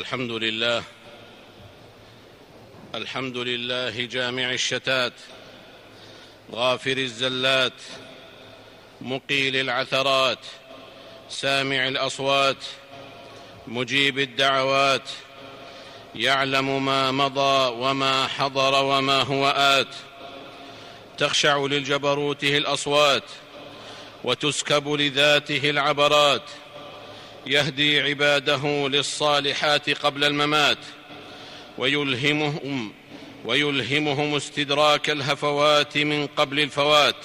الحمد لله. الحمد لله جامع الشتات غافر الزلات مقيل العثرات سامع الأصوات مجيب الدعوات يعلم ما مضى وما حضر وما هو آت. تخشع للجبروته الأصوات وتسكب لذاته العبرات. يهدي عباده للصالحات قبل الممات ويلهمهم ويلهمهم استدراك الهفوات من قبل الفوات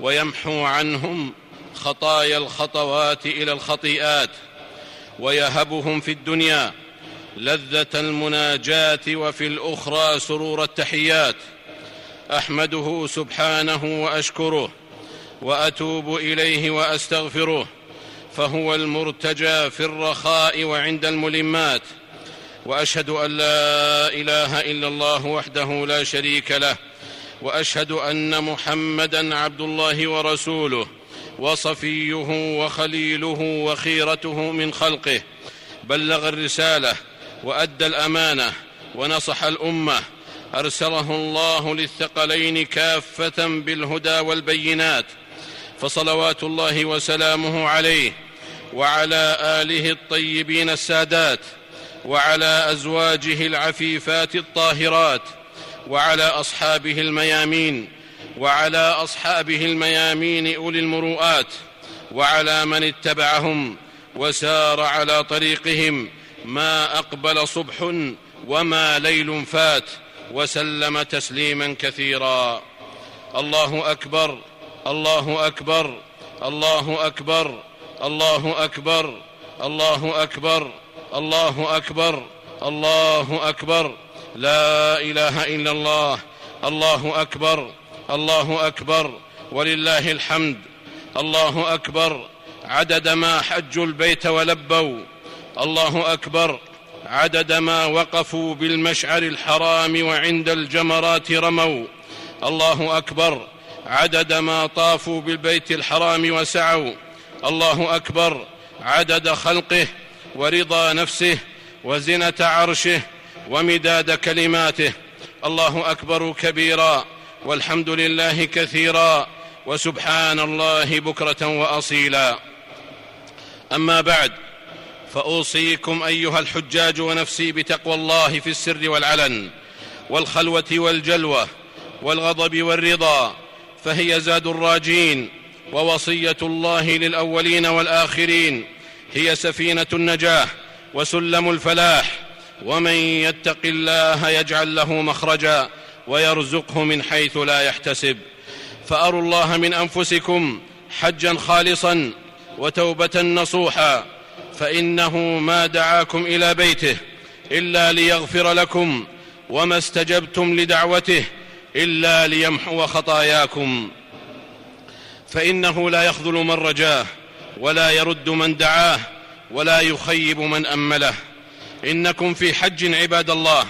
ويمحو عنهم خطايا الخطوات إلى الخطيئات ويهبهم في الدنيا لذة المناجاة وفي الأخرى سرور التحيات. أحمده سبحانه وأشكره وأتوب إليه وأستغفره. فهو المرتجى في الرخاء وعند الملمات. وأشهد أن لا إله إلا الله وحده لا شريك له. وأشهد أن محمدا عبد الله ورسوله وصفيه وخليله وخيرته من خلقه. بلغ الرسالة وأدى الأمانة ونصح الأمة. أرسله الله للثقلين كافة بالهدى والبينات. فصلوات الله وسلامه عليه وعلى آله الطيبين السادات وعلى أزواجه العفيفات الطاهرات وعلى أصحابه الميامين وعلى أصحابه الميامين أولي المروءات وعلى من اتبعهم وسار على طريقهم ما أقبل صبح وما ليل فات وسلم تسليما كثيرا. الله أكبر. الله أكبر الله أكبر الله أكبر الله أكبر الله أكبر الله أكبر. لا إله إلا الله الله أكبر الله أكبر. ولله الحمد الله أكبر. عدد ما حجوا البيت ولبوا الله أكبر. عدد ما وقفوا بالمشعر الحرام وعند الجمرات رموا الله أكبر. عدد ما طافوا بالبيت الحرام وسعوا. الله أكبر. عدد خلقه ورضا نفسه وزنة عرشه ومداد كلماته. الله أكبر كبيرا. والحمد لله كثيرا. وسبحان الله بكرة وأصيلا. أما بعد فأوصيكم أيها الحجاج ونفسي بتقوى الله في السر والعلن والخلوة والجلوة والغضب والرضا فهي زاد الراجين ووصية الله للأولين والآخرين هي سفينة النجاه وسلم الفلاح ومن يتق الله يجعل له مخرجا ويرزقه من حيث لا يحتسب. فأروا الله من أنفسكم حجا خالصا وتوبة نصوحا فإنه ما دعاكم إلى بيته إلا ليغفر لكم وما استجبتم لدعوته إلا ليمحو خطاياكم. فإنه لا يخذل من رجاه ولا يرد من دعاه ولا يخيب من أمله. إنكم في حج عباد الله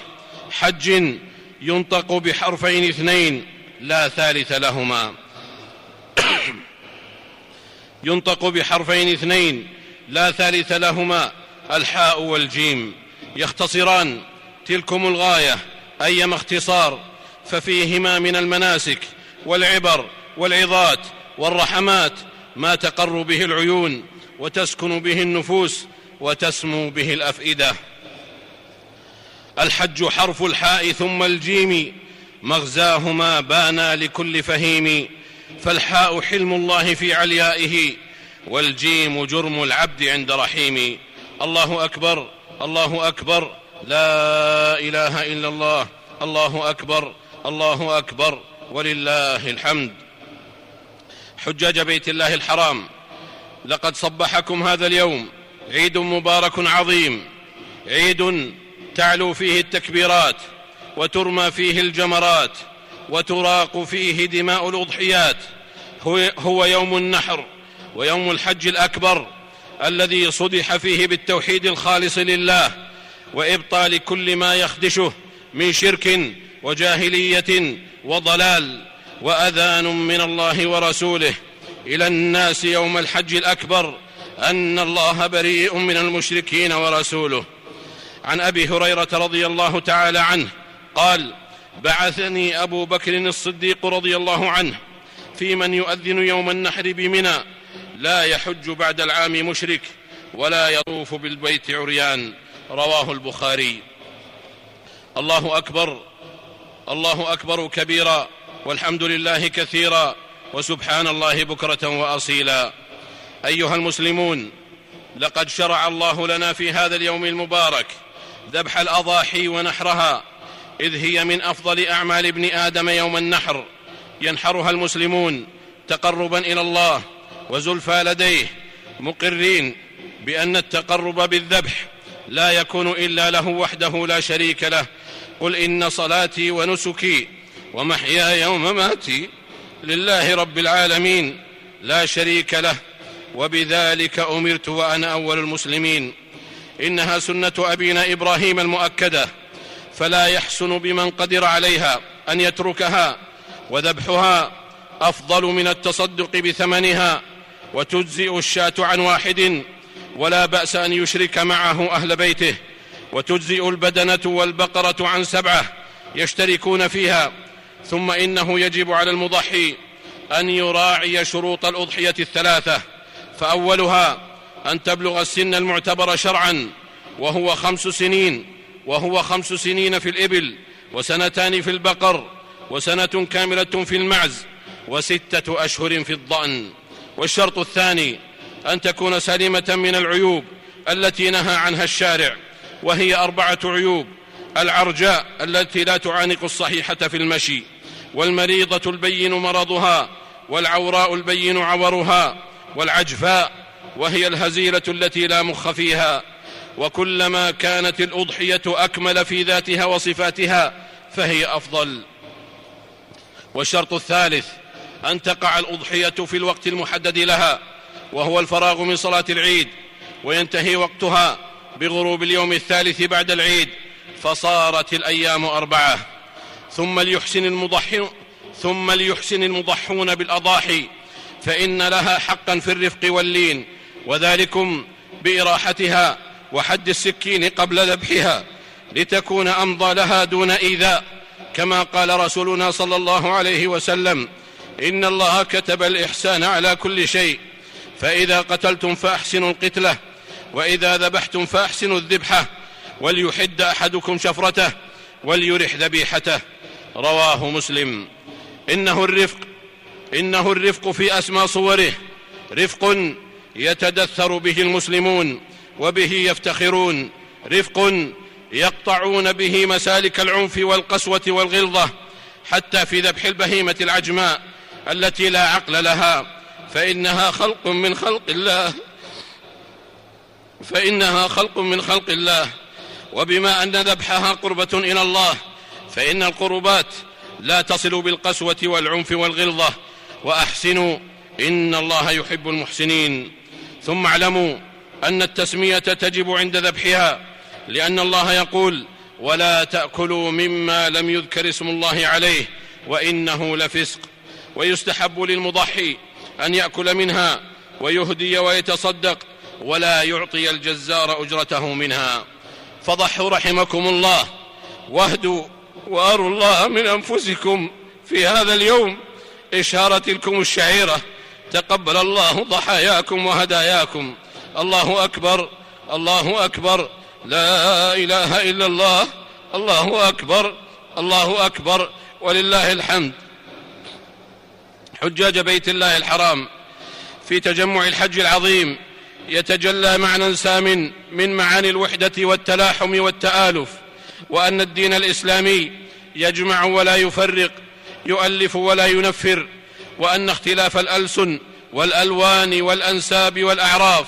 حج ينطق بحرفين اثنين لا ثالث لهما. ينطق بحرفين اثنين لا ثالث لهما الحاء والجيم. يختصران تلكم الغاية ايما اختصار. ففيهما من المناسك والعبر والعظات والرحمات ما تقر به العيون وتسكن به النفوس وتسمو به الأفئدة. الحج حرف الحاء ثم الجيم مغزاهما بانا لكل فهيم فالحاء حلم الله في عليائه والجيم جرم العبد عند رحيم. الله أكبر الله أكبر لا إله إلا الله الله أكبر الله أكبر ولله الحمد. حجاج بيت الله الحرام لقد صبحكم هذا اليوم. عيد مبارك عظيم. عيد تعلو فيه التكبيرات وترمى فيه الجمرات وتراق فيه دماء الأضحيات. هو يوم النحر ويوم الحج الأكبر الذي صدح فيه بالتوحيد الخالص لله وإبطال كل ما يخدشه من شرك وجاهلية وضلال وأذان من الله ورسوله إلى الناس يوم الحج الأكبر أن الله بريء من المشركين ورسوله. عن أبي هريرة رضي الله تعالى عنه قال بعثني أبو بكر الصديق رضي الله عنه في من يؤذن يوم النحر بمنى. لا يحج بعد العام مشرك ولا يطوف بالبيت عريان. رواه البخاري. الله أكبر. الله أكبر كبيرا والحمد لله كثيرا وسبحان الله بكرة وأصيلا. أيها المسلمون لقد شرع الله لنا في هذا اليوم المبارك ذبح الأضاحي ونحرها إذ هي من أفضل أعمال ابن آدم يوم النحر ينحرها المسلمون تقربا إلى الله وزلفى لديه مقرين بأن التقرب بالذبح لا يكون إلا له وحده لا شريك له قل إن صلاتي ونسكي ومحياي ومماتي لله رب العالمين لا شريك له وبذلك أمرت وأنا أول المسلمين إنها سنة أبينا إبراهيم المؤكدة فلا يحسن بمن قدر عليها أن يتركها وذبحها أفضل من التصدق بثمنها وتجزئ الشاة عن واحد ولا بأس أن يشرك معه أهل بيته وتجزئ البدنة والبقرة عن سبعة يشتركون فيها ثم إنه يجب على المضحي أن يراعي شروط الأضحية الثلاثة. فأولها أن تبلغ السن المعتبر شرعا وهو خمس سنين وهو خمس سنين في الإبل وسنتان في البقر وسنة كاملة في المعز وستة أشهر في الضأن. والشرط الثاني أن تكون سليمة من العيوب التي نهى عنها الشارع. وهي أربعة عيوب. العرجاء التي لا تعانق الصحيحة في المشي والمريضة البين مرضها والعوراء البين عورها والعجفاء وهي الهزيلة التي لا مخ فيها. وكلما كانت الأضحية أكمل في ذاتها وصفاتها فهي أفضل. والشرط الثالث أن تقع الأضحية في الوقت المحدد لها وهو الفراغ من صلاة العيد وينتهي وقتها بغروب اليوم الثالث بعد العيد فصارت الأيام أربعة. ثم ليحسن المضحون ثم ليحسن المضحون بالأضاحي فإن لها حقا في الرفق واللين وذلكم بإراحتها وحد السكين قبل ذبحها لتكون أمضى لها دون إيذاء. كما قال رسولنا صلى الله عليه وسلم إن الله كتب الإحسان على كل شيء فإذا قتلتم فأحسنوا القتلة وإذا ذبحتم فأحسنوا الذبحه وليحد أحدكم شفرته وليرح ذبيحته. رواه مسلم. إنه الرفق إنه الرفق في اسمى صوره. رفق يتدثر به المسلمون وبه يفتخرون. رفق يقطعون به مسالك العنف والقسوة والغلظة حتى في ذبح البهيمة العجماء التي لا عقل لها. فإنها خلق من خلق الله. فإنها خلق من خلق الله. وبما أن ذبحها قربة إلى الله فإن القربات لا تصل بالقسوة والعنف والغلظة. وأحسنوا إن الله يحب المحسنين. ثم اعلموا أن التسمية تجب عند ذبحها لأن الله يقول ولا تأكلوا مما لم يذكر اسم الله عليه وإنه لفسق. ويستحب للمضحي أن يأكل منها ويهدي ويتصدق. ولا يعطي الجزار أجرته منها. فضحوا رحمكم الله. واهدوا وأروا الله من أنفسكم في هذا اليوم. اشاره تلكم الشعيرة. تقبل الله ضحاياكم وهداياكم. الله أكبر. الله أكبر. لا إله إلا الله. الله أكبر. الله أكبر. ولله الحمد. حجاج بيت الله الحرام. في تجمع الحج العظيم. يتجلى معنى سام من معاني الوحدة والتلاحم والتآلف وأن الدين الإسلامي يجمع ولا يفرق يؤلف ولا ينفر وأن اختلاف الألسن والألوان والأنساب والأعراف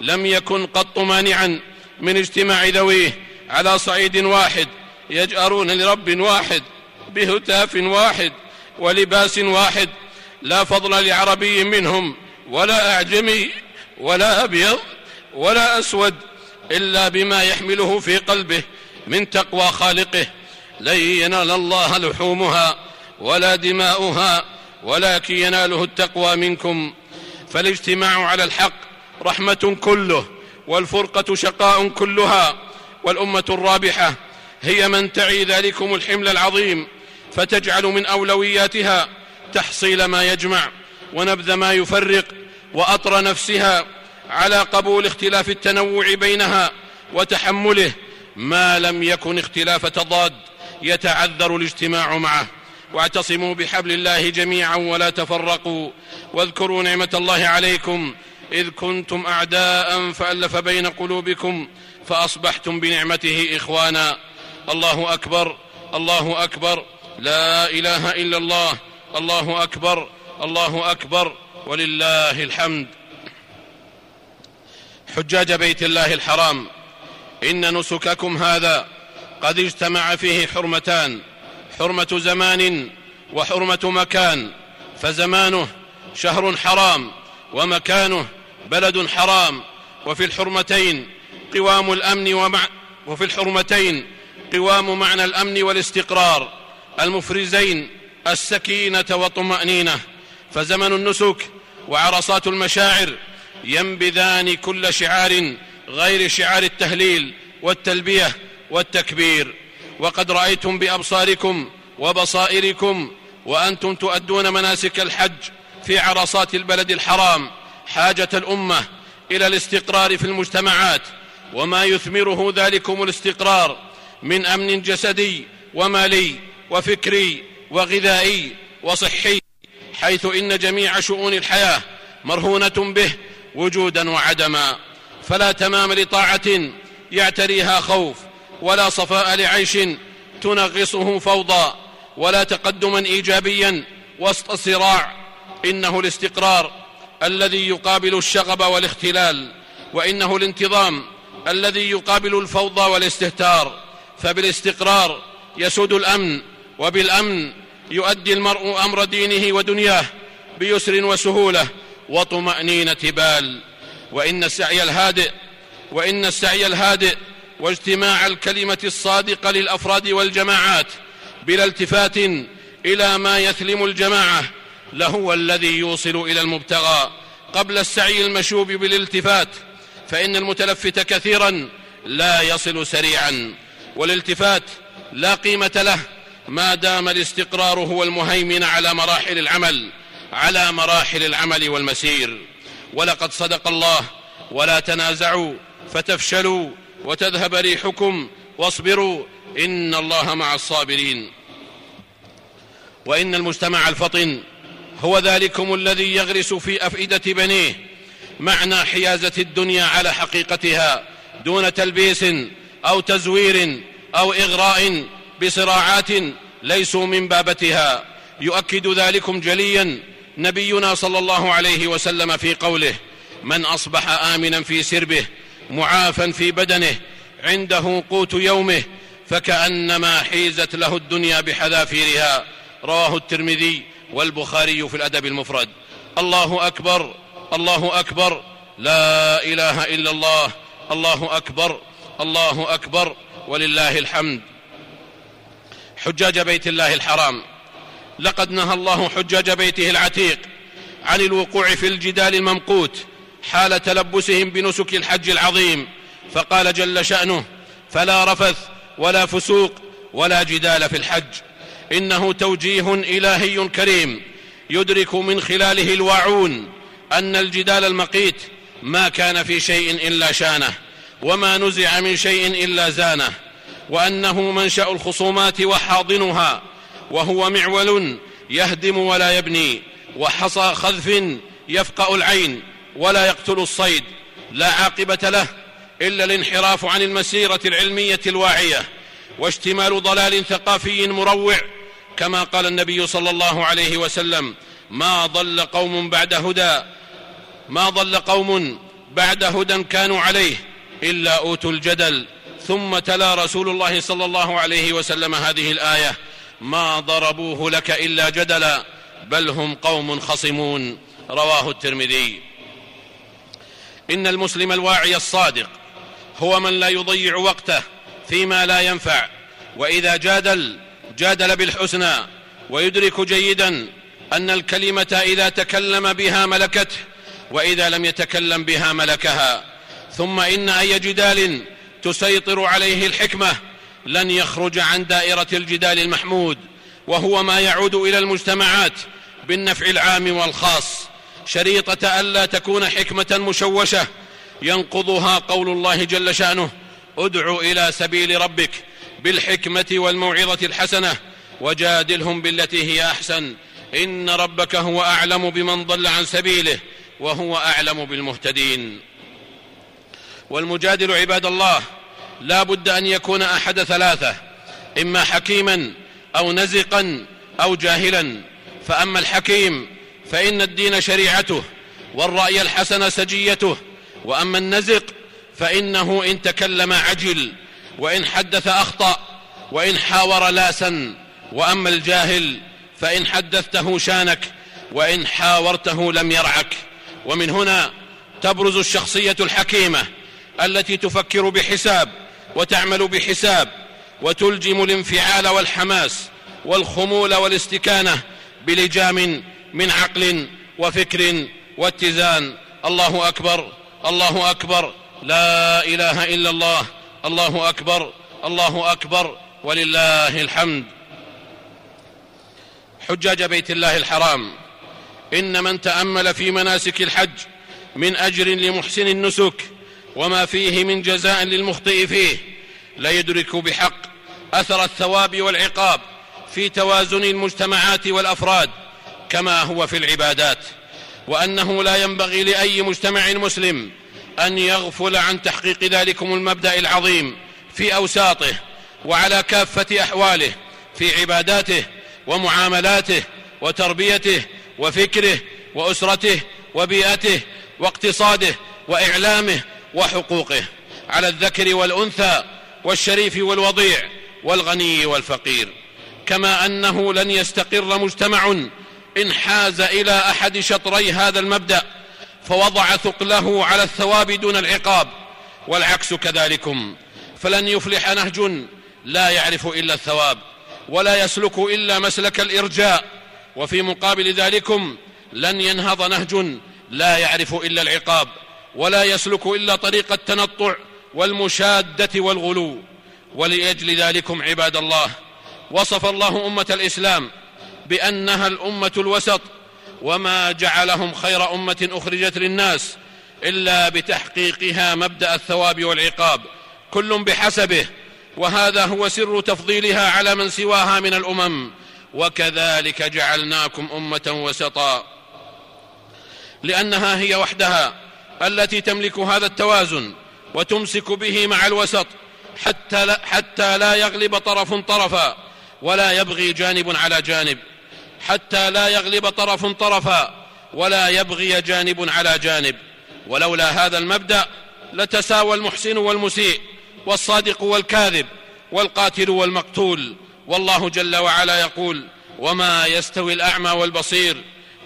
لم يكن قط مانعا من اجتماع ذويه على صعيد واحد يجأرون لرب واحد بهتاف واحد ولباس واحد لا فضل لعربي منهم ولا أعجمي ولا أبيض ولا أسود إلا بما يحمله في قلبه من تقوى خالقه. لن ينال الله لحومها ولا دماؤها ولكن يناله التقوى منكم. فالاجتماع على الحق رحمة كله والفرقة شقاء كلها والأمة الرابحة هي من تعي ذلكم الحمل العظيم فتجعل من أولوياتها تحصيل ما يجمع ونبذ ما يفرق وأطر نفسها على قبول اختلاف التنوع بينها وتحمله ما لم يكن اختلاف تضاد يتعذر الاجتماع معه. واعتصموا بحبل الله جميعا ولا تفرقوا. واذكروا نعمة الله عليكم إذ كنتم أعداء فألف بين قلوبكم فأصبحتم بنعمته إخوانا. الله أكبر الله أكبر لا إله إلا الله الله أكبر الله أكبر. ولله الحمد. حجاج بيت الله الحرام إن نسككم هذا قد اجتمع فيه حرمتان حرمة زمان وحرمة مكان فزمانه شهر حرام ومكانه بلد حرام وفي الحرمتين قوام الأمن ومع وفي الحرمتين قوام معنى الأمن والاستقرار المفرزين السكينة والطمأنينة. فزمن النسك وعرصات المشاعر ينبذان كل شعار غير شعار التهليل والتلبية والتكبير. وقد رأيتم بأبصاركم وبصائركم وأنتم تؤدون مناسك الحج في عرصات البلد الحرام حاجة الأمة إلى الاستقرار في المجتمعات وما يثمره ذلكم الاستقرار من أمن جسدي ومالي وفكري وغذائي وصحي. حيث إن جميع شؤون الحياة مرهونة به وجودا وعدما. فلا تمام لطاعة يعتريها خوف ولا صفاء لعيش تنغصه فوضى ولا تقدما إيجابيا وسط الصراع إنه الاستقرار الذي يقابل الشغب والاختلال وإنه الانتظام الذي يقابل الفوضى والاستهتار. فبالاستقرار يسود الأمن وبالأمن يؤدي المرء أمر دينه ودنياه بيسر وسهولة وطمأنينة بال. وإن السعي الهادئ وإن السعي الهادئ واجتماع الكلمة الصادقة للأفراد والجماعات بلا التفات إلى ما يثلم الجماعة لهو الذي يوصل إلى المبتغى. قبل السعي المشوب بالالتفات فإن المتلفت كثيرا لا يصل سريعا. والالتفات لا قيمة له ما دام الاستقرار هو المهيمن على مراحل العمل على مراحل العمل والمسير. ولقد صدق الله ولا تنازعوا فتفشلوا وتذهب ريحكم واصبروا إن الله مع الصابرين. وإن المجتمع الفطن هو ذلكم الذي يغرس في أفئدة بنيه معنى حيازة الدنيا على حقيقتها دون تلبيس أو تزوير أو إغراء بصراعات ليسوا من بابتها. يؤكد ذلكم جليا نبينا صلى الله عليه وسلم في قوله من أصبح امنا في سربه معافا في بدنه عنده قوت يومه فكأنما حيزت له الدنيا بحذافيرها رواه الترمذي والبخاري في الأدب المفرد. الله أكبر الله أكبر لا إله إلا الله الله أكبر الله أكبر ولله الحمد. حجاج بيت الله الحرام. لقد نهى الله حجاج بيته العتيق عن الوقوع في الجدال الممقوت حال تلبسهم بنسك الحج العظيم. فقال جل شأنه فلا رفث ولا فسوق ولا جدال في الحج. إنه توجيه إلهي كريم يدرك من خلاله الواعون أن الجدال المقيت ما كان في شيء إلا شانه وما نزع من شيء إلا زانه. وأنه منشأ الخصومات وحاضنها وهو معول يهدم ولا يبني وحصى خذف يفقأ العين ولا يقتل الصيد. لا عاقبة له إلا الانحراف عن المسيرة العلمية الواعية واشتمال ضلال ثقافي مروع كما قال النبي صلى الله عليه وسلم ما ضل قوم بعد هدى ما ضل قوم بعد هدى كانوا عليه إلا أوتوا الجدل ثم تلا رسول الله صلى الله عليه وسلم هذه الآية ما ضربوه لك إلا جدلا بل هم قوم خصمون. رواه الترمذي. إن المسلم الواعي الصادق هو من لا يضيع وقته فيما لا ينفع وإذا جادل جادل بالحسنى ويدرك جيدا أن الكلمة إذا تكلم بها ملكته وإذا لم يتكلم بها ملكها. ثم إن أي جدال تسيطر عليه الحكمة لن يخرج عن دائرة الجدال المحمود وهو ما يعود إلى المجتمعات بالنفع العام والخاص. شريطة الا تكون حكمة مشوشة ينقضها قول الله جل شأنه ادع إلى سبيل ربك بالحكمة والموعظة الحسنة وجادلهم بالتي هي أحسن. إن ربك هو أعلم بمن ضل عن سبيله وهو أعلم بالمهتدين. والمجادل عباد الله لا بد أن يكون أحد ثلاثة إما حكيما أو نزقا أو جاهلا. فأما الحكيم فإن الدين شريعته والرأي الحسن سجيته وأما النزق فإنه إن تكلم عجل وإن حدث أخطأ وإن حاور لاسا. وأما الجاهل فإن حدثته شانك وإن حاورته لم يرعك. ومن هنا تبرز الشخصية الحكيمة التي تفكر بحساب وتعمل بحساب وتلجم الانفعال والحماس والخمول والاستكانة بلجام من عقل وفكر واتزان. الله أكبر الله أكبر. لا إله إلا الله الله أكبر الله أكبر. ولله الحمد. حجاج بيت الله الحرام. إن من تأمل في مناسك الحج من أجر لمحسن النسك وما فيه من جزاء للمخطئ فيه. ليدرك بحق أثر الثواب والعقاب في توازن المجتمعات والأفراد كما هو في العبادات. وأنه لا ينبغي لأي مجتمع مسلم أن يغفل عن تحقيق ذلكم المبدأ العظيم في أوساطه وعلى كافة أحواله في عباداته ومعاملاته وتربيته وفكره وأسرته وبيئته واقتصاده وإعلامه وحقوقه على الذكر والأنثى والشريف والوضيع والغني والفقير. كما أنه لن يستقر مجتمع انحاز إلى أحد شطري هذا المبدأ فوضع ثقله على الثواب دون العقاب والعكس كذلكم. فلن يفلح نهج لا يعرف إلا الثواب ولا يسلك إلا مسلك الإرجاء. وفي مقابل ذلكم لن ينهض نهج لا يعرف إلا العقاب. ولا يسلك إلا طريق التنطع والمشادة والغلو. ولأجل ذلكم عباد الله وصف الله أمة الإسلام بأنها الأمة الوسط وما جعلهم خير أمة أخرجت للناس إلا بتحقيقها مبدأ الثواب والعقاب كل بحسبه. وهذا هو سر تفضيلها على من سواها من الأمم. وكذلك جعلناكم أمة وسطا لأنها هي وحدها. التي تملك هذا التوازن وتمسك به مع الوسط حتى لا, حتى لا يغلب طرف طرفا ولا يبغي جانب على جانب. حتى لا يغلب طرف طرفا ولا يبغي جانب على جانب. ولولا هذا المبدأ لتساوى المحسن والمسيء والصادق والكاذب والقاتل والمقتول. والله جل وعلا يقول وما يستوي الأعمى والبصير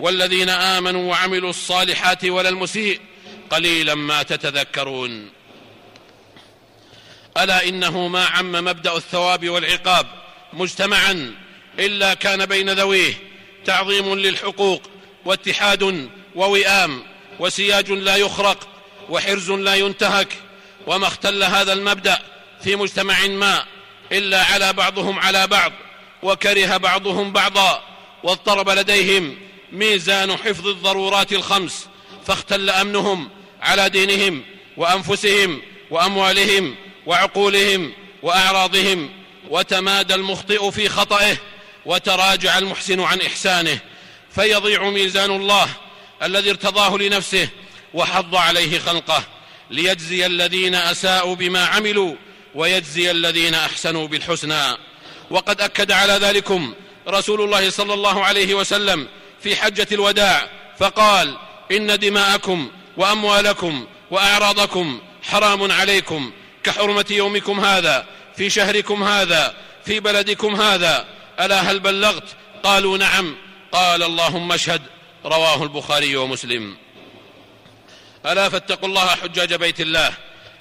والذين آمنوا وعملوا الصالحات ولا المسيء قليلا ما تتذكرون. ألا إنه ما عم مبدأ الثواب والعقاب مجتمعا إلا كان بين ذويه تعظيم للحقوق واتحاد ووئام وسياج لا يخرق وحرز لا ينتهك وما اختل هذا المبدأ في مجتمع ما إلا على بعضهم على بعض وكره بعضهم بعضا واضطرب لديهم ميزان حفظ الضرورات الخمس فاختل أمنهم على دينهم وأنفسهم وأموالهم وعقولهم وأعراضهم وتمادى المخطئ في خطئه وتراجع المحسن عن إحسانه فيضيع ميزان الله الذي ارتضاه لنفسه وحض عليه خلقه ليجزي الذين أساءوا بما عملوا ويجزي الذين أحسنوا بالحسنى. وقد أكد على ذلكم رسول الله صلى الله عليه وسلم في حجة الوداع فقال إن دماءكم وأموالكم وأعراضكم حرام عليكم كحرمة يومكم هذا في شهركم هذا في بلدكم هذا. ألا هل بلغت؟ قالوا نعم. قال اللهم اشهد. رواه البخاري ومسلم. ألا فاتقوا الله حجاج بيت الله.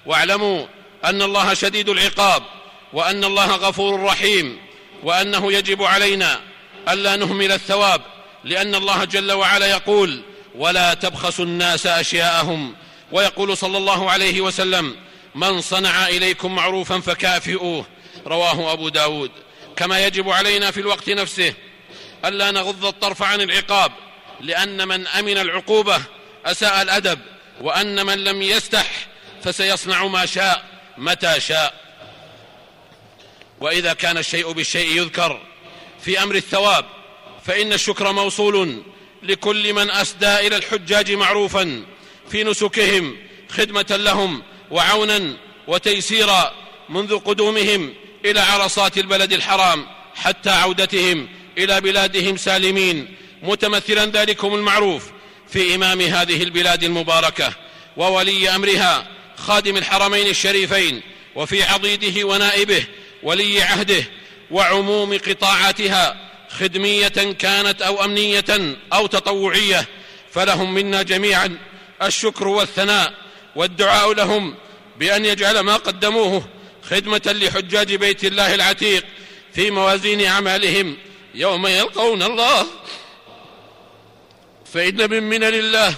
واعلموا أن الله شديد العقاب وأن الله غفور رحيم وأنه يجب علينا ألا نهمل الثواب لأن الله جل وعلا يقول ولا تبخسوا الناس أشياءهم. ويقول صلى الله عليه وسلم من صنع إليكم معروفا فكافئوه. رواه أبو داود. كما يجب علينا في الوقت نفسه ألا نغض الطرف عن العقاب لأن من أمن العقوبة أساء الأدب وأن من لم يستح فسيصنع ما شاء متى شاء. وإذا كان الشيء بالشيء يذكر في أمر الثواب فإن الشكر موصول لكل من أسدى إلى الحجاج معروفا في نسكهم خدمة لهم وعونا وتيسيرا منذ قدومهم إلى عرصات البلد الحرام حتى عودتهم إلى بلادهم سالمين. متمثلا ذلكم المعروف في إمام هذه البلاد المباركة وولي أمرها خادم الحرمين الشريفين وفي عضيده ونائبه ولي عهده وعموم قطاعاتها خدمية كانت أو أمنية أو تطوعية فلهم منا جميعا الشكر والثناء والدعاء لهم بأن يجعل ما قدموه خدمة لحجاج بيت الله العتيق في موازين أعمالهم يوم يلقون الله. فإن من منن الله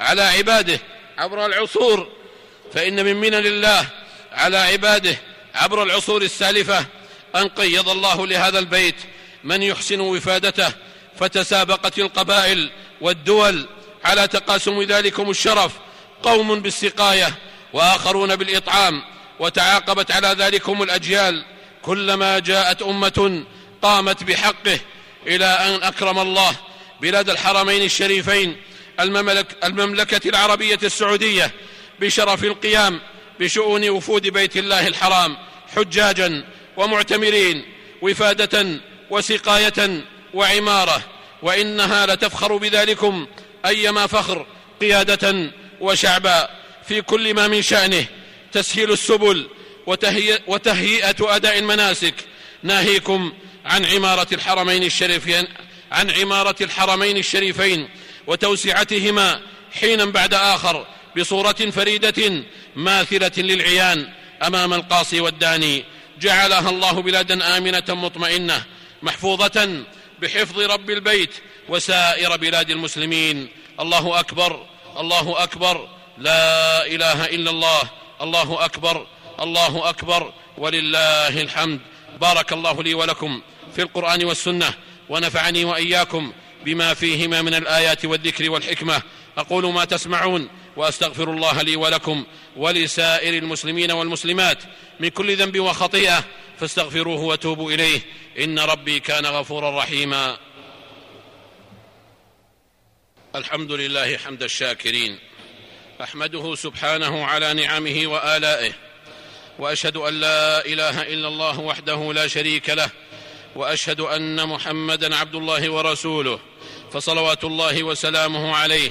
على عباده عبر العصور فإن من منن الله على عباده عبر العصور السالفة أن قيض الله لهذا البيت من يحسن وفادته فتسابقت القبائل والدول على تقاسم ذلكم الشرف قوم بالسقاية وآخرون بالإطعام وتعاقبت على ذلكم الأجيال كلما جاءت أمة قامت بحقه إلى أن أكرم الله بلاد الحرمين الشريفين المملك المملكة العربية السعودية بشرف القيام بشؤون وفود بيت الله الحرام حجاجا ومعتمرين وفادة وسقاية وعمارة وإنها لتفخر بذلكم أيما فخر قيادة وشعبا. في كل ما من شأنه تسهيل السبل وتهيئة أداء المناسك. ناهيكم عن عمارة الحرمين الشريفين عن عمارة الحرمين الشريفين وتوسعتهما حينا بعد آخر بصورة فريدة ماثلة للعيان أمام القاصي والداني. جعلها الله بلادا آمنة مطمئنة. محفوظة بحفظ رب البيت وسائر بلاد المسلمين. الله أكبر الله أكبر. لا إله إلا الله. الله أكبر الله أكبر. ولله الحمد. بارك الله لي ولكم في القرآن والسنة ونفعني وإياكم بما فيهما من الآيات والذكر والحكمة. أقول ما تسمعون وأستغفر الله لي ولكم ولسائر المسلمين والمسلمات من كل ذنب وخطيئة. فاستغفروه وتوبوا إليه. إن ربي كان غفورا رحيما. الحمد لله حمد الشاكرين. أحمده سبحانه على نعمه وآلائه. وأشهد أن لا إله إلا الله وحده لا شريك له. وأشهد أن محمدا عبد الله ورسوله. فصلوات الله وسلامه عليه.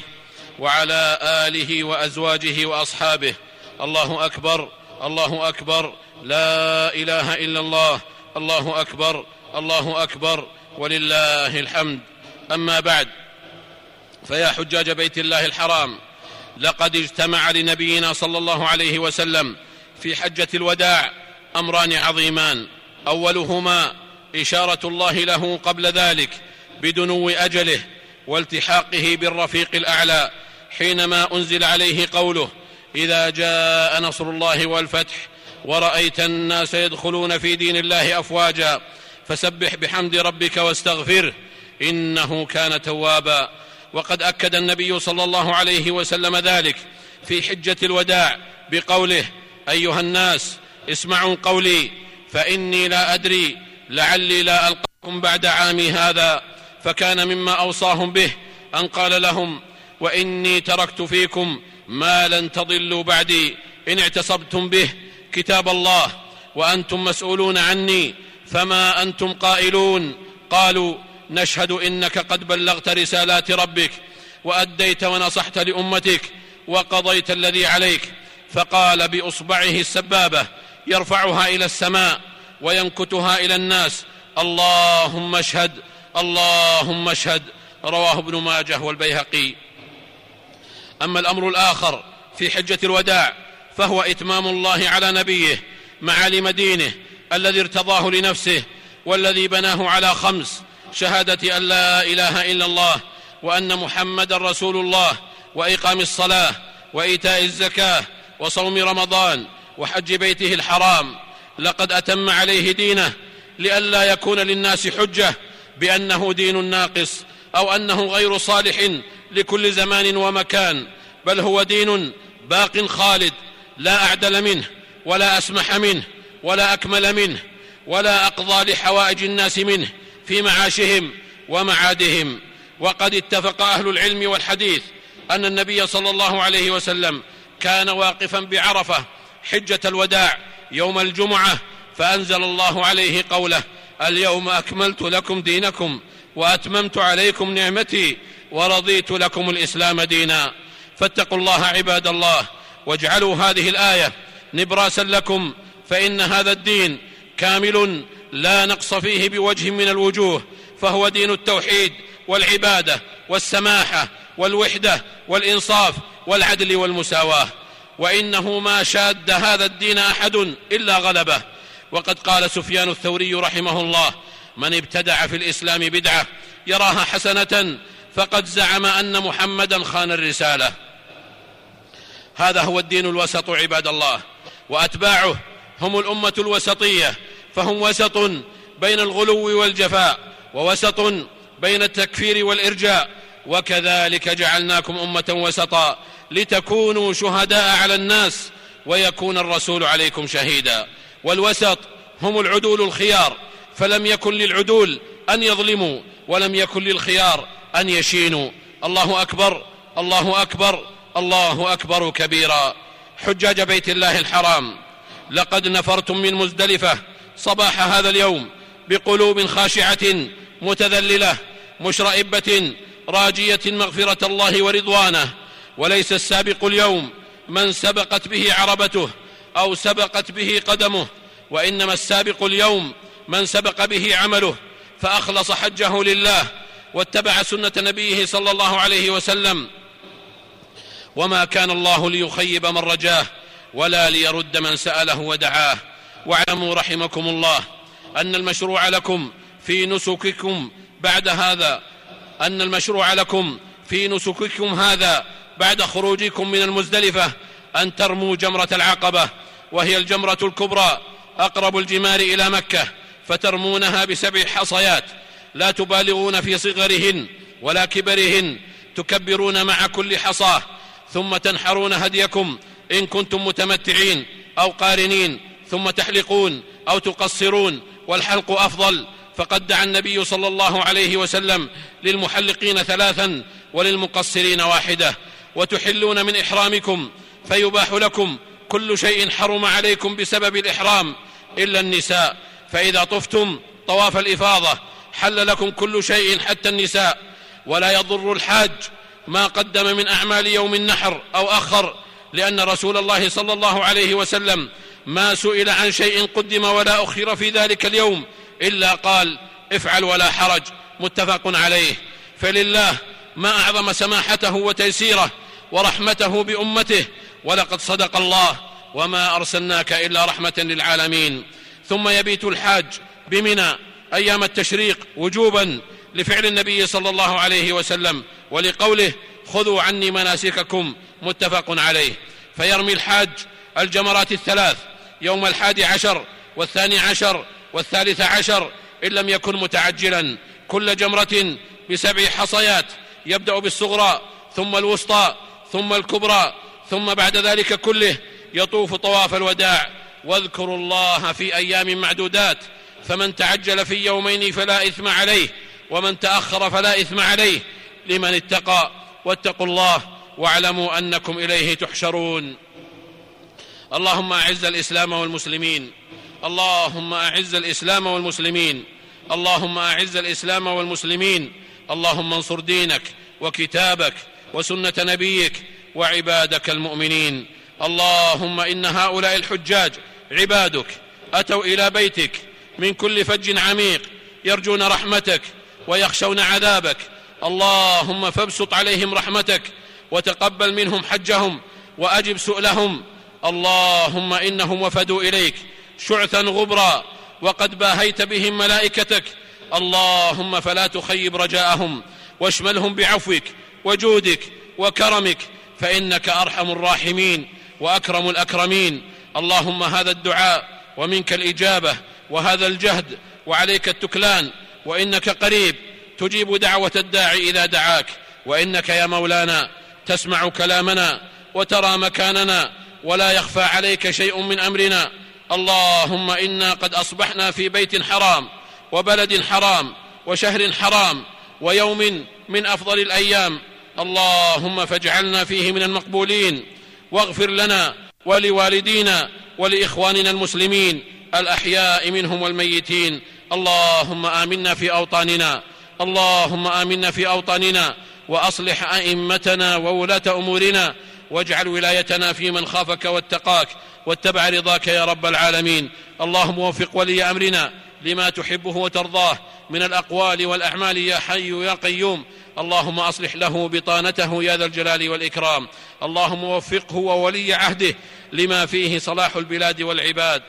وعلى آله وأزواجه وأصحابه. الله أكبر الله أكبر لا إله إلا الله. الله أكبر. الله أكبر. ولله الحمد. أما بعد فيا حجاج بيت الله الحرام لقد اجتمع لنبينا صلى الله عليه وسلم في حجة الوداع أمران عظيمان. أولهما إشارة الله له قبل ذلك بدنو أجله والتحاقه بالرفيق الأعلى حينما أنزل عليه قوله إذا جاء نصر الله والفتح ورأيت الناس يدخلون في دين الله أفواجا فسبح بحمد ربك واستغفره إنه كان توابا. وقد أكد النبي صلى الله عليه وسلم ذلك في حجة الوداع بقوله أيها الناس اسمعوا قولي فإني لا أدري لعلي لا ألقاكم بعد عامي هذا. فكان مما أوصاهم به أن قال لهم وإني تركت فيكم ما لن تضلوا بعدي إن اعتصبتم به كتاب الله وأنتم مسؤولون عني فما أنتم قائلون؟ قالوا نشهد إنك قد بلغت رسالات ربك وأديت ونصحت لأمتك وقضيت الذي عليك. فقال بإصبعه السبابة يرفعها إلى السماء وينكتها إلى الناس اللهم اشهد اللهم اشهد. رواه ابن ماجه والبيهقي. أما الأمر الآخر في حجة الوداع فهو إتمام الله على نبيه معالم دينه الذي ارتضاه لنفسه والذي بناه على خمس شهادة أن لا إله إلا الله وأن محمدا رسول الله وإقام الصلاة وإيتاء الزكاة وصوم رمضان وحج بيته الحرام. لقد أتم عليه دينه لئلا يكون للناس حجة بأنه دين ناقص أو أنه غير صالح لكل زمان ومكان بل هو دين باق خالد لا أعدل منه ولا أسمح منه ولا أكمل منه ولا أقضى لحوائج الناس منه في معاشهم ومعادهم. وقد اتفق أهل العلم والحديث أن النبي صلى الله عليه وسلم كان واقفا بعرفة حجة الوداع يوم الجمعة فأنزل الله عليه قوله اليوم أكملت لكم دينكم وأتممت عليكم نعمتي ورضيت لكم الإسلام دينا. فاتقوا الله عباد الله واجعلوا هذه الآية نبراسا لكم فإن هذا الدين كامل لا نقص فيه بوجه من الوجوه فهو دين التوحيد والعبادة والسماحة والوحدة والإنصاف والعدل والمساواة. وإنه ما شاد هذا الدين أحد إلا غلبه. وقد قال سفيان الثوري رحمه الله من ابتدع في الإسلام بدعة يراها حسنة فقد زعم أن محمدا خان الرسالة. هذا هو الدين الوسط عباد الله وأتباعه هم الأمة الوسطية فهم وسط بين الغلو والجفاء ووسط بين التكفير والإرجاء وكذلك جعلناكم أمة وسطا لتكونوا شهداء على الناس ويكون الرسول عليكم شهيدا. والوسط هم العدول الخيار فلم يكن للعدول أن يظلموا ولم يكن للخيار أن يشينوا. الله أكبر الله أكبر. الله أكبر كبيرا. حجاج بيت الله الحرام. لقد نفرتم من مزدلفة صباح هذا اليوم بقلوب خاشعة متذللة مشرئبة راجية مغفرة الله ورضوانه. وليس السابق اليوم من سبقت به عربته أو سبقت به قدمه. وإنما السابق اليوم من سبق به عمله. فأخلص حجه لله واتبع سنة نبيه صلى الله عليه وسلم. وما كان الله ليخيب من رجاه ولا ليرد من سأله ودعاه. واعلموا رحمكم الله أن المشروع لكم في نسككم بعد هذا. أن المشروع لكم في نسككم هذا بعد خروجكم من المزدلفة أن ترموا جمرة العقبة. وهي الجمرة الكبرى أقرب الجمار إلى مكة فترمونها بسبع حصيات. لا تبالغون في صغرهن ولا كبرهن تكبرون مع كل حصاة. ثم تنحرون هديكم إن كنتم متمتعين أو قارنين ثم تحلقون أو تقصرون والحلق أفضل. فقد دعا النبي صلى الله عليه وسلم للمحلقين ثلاثا وللمقصرين واحدة. وتحلون من إحرامكم فيباح لكم كل شيء حرم عليكم بسبب الإحرام إلا النساء. فإذا طفتم طواف الإفاضة حل لكم كل شيء حتى النساء. ولا يضر الحاج ما قدم من أعمال يوم النحر أو أخر لأن رسول الله صلى الله عليه وسلم ما سئل عن شيء قدم ولا أخر في ذلك اليوم إلا قال افعل ولا حرج متفق عليه. فلله ما أعظم سماحته وتيسيره ورحمته بأمته ولقد صدق الله وما أرسلناك إلا رحمة للعالمين. ثم يبيت الحاج بمنى أيام التشريق وجوبا لفعل النبي صلى الله عليه وسلم ولقوله خذوا عني مناسككم متفق عليه. فيرمي الحاج الجمرات الثلاث يوم الحادي عشر والثاني عشر والثالث عشر إن لم يكن متعجلا. كل جمرة بسبع حصيات يبدأ بالصغرى ثم الوسطى ثم الكبرى ثم بعد ذلك كله يطوف طواف الوداع. واذكروا الله في أيام معدودات. فمن تعجل في يومين فلا إثم عليه ومن تأخر فلا إثم عليه. لمن اتقى واتقوا الله واعلموا أنكم إليه تحشرون. اللهم أعز الإسلام والمسلمين. اللهم أعز الإسلام والمسلمين. اللهم أعز الإسلام والمسلمين. اللهم انصر دينك وكتابك وسنة نبيك وعبادك المؤمنين. اللهم إن هؤلاء الحجاج عبادك أتوا إلى بيتك من كل فج عميق يرجون رحمتك ويخشون عذابك اللهم فابسط عليهم رحمتك وتقبل منهم حجهم وأجب سؤلهم. اللهم إنهم وفدوا إليك شعثا غبرا وقد باهيت بهم ملائكتك. اللهم فلا تخيب رجاءهم واشملهم بعفوك وجودك وكرمك فإنك أرحم الراحمين وأكرم الأكرمين. اللهم هذا الدعاء ومنك الإجابة وهذا الجهد وعليك التكلان وإنك قريب تجيب دعوة الداعي إذا دعاك وإنك يا مولانا تسمع كلامنا وترى مكاننا ولا يخفى عليك شيء من أمرنا. اللهم إنا قد أصبحنا في بيت حرام وبلد حرام وشهر حرام ويوم من أفضل الأيام. اللهم فاجعلنا فيه من المقبولين. واغفر لنا ولوالدينا ولإخواننا المسلمين. الأحياء منهم والميتين. اللهم آمنا في أوطاننا اللهم آمنا في أوطاننا وأصلح أئمتنا وولاة أمورنا واجعل ولايتنا في من خافك واتقاك واتبع رضاك يا رب العالمين. اللهم وفق ولي أمرنا لما تحبه وترضاه من الأقوال والأعمال يا حي يا قيوم. اللهم أصلح له بطانته يا ذا الجلال والإكرام. اللهم وفقه وولي عهده لما فيه صلاح البلاد والعباد.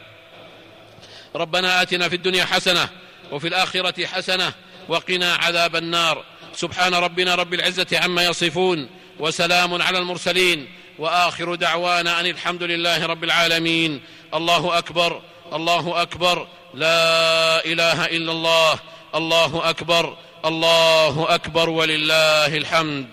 ربنا آتنا في الدنيا حسنة وفي الآخرة حسنة وقنا عذاب النار. سبحان ربنا رب العزة عما يصفون وسلام على المرسلين وآخر دعوانا أن الحمد لله رب العالمين. الله أكبر الله أكبر لا إله إلا الله. الله أكبر الله أكبر ولله الحمد.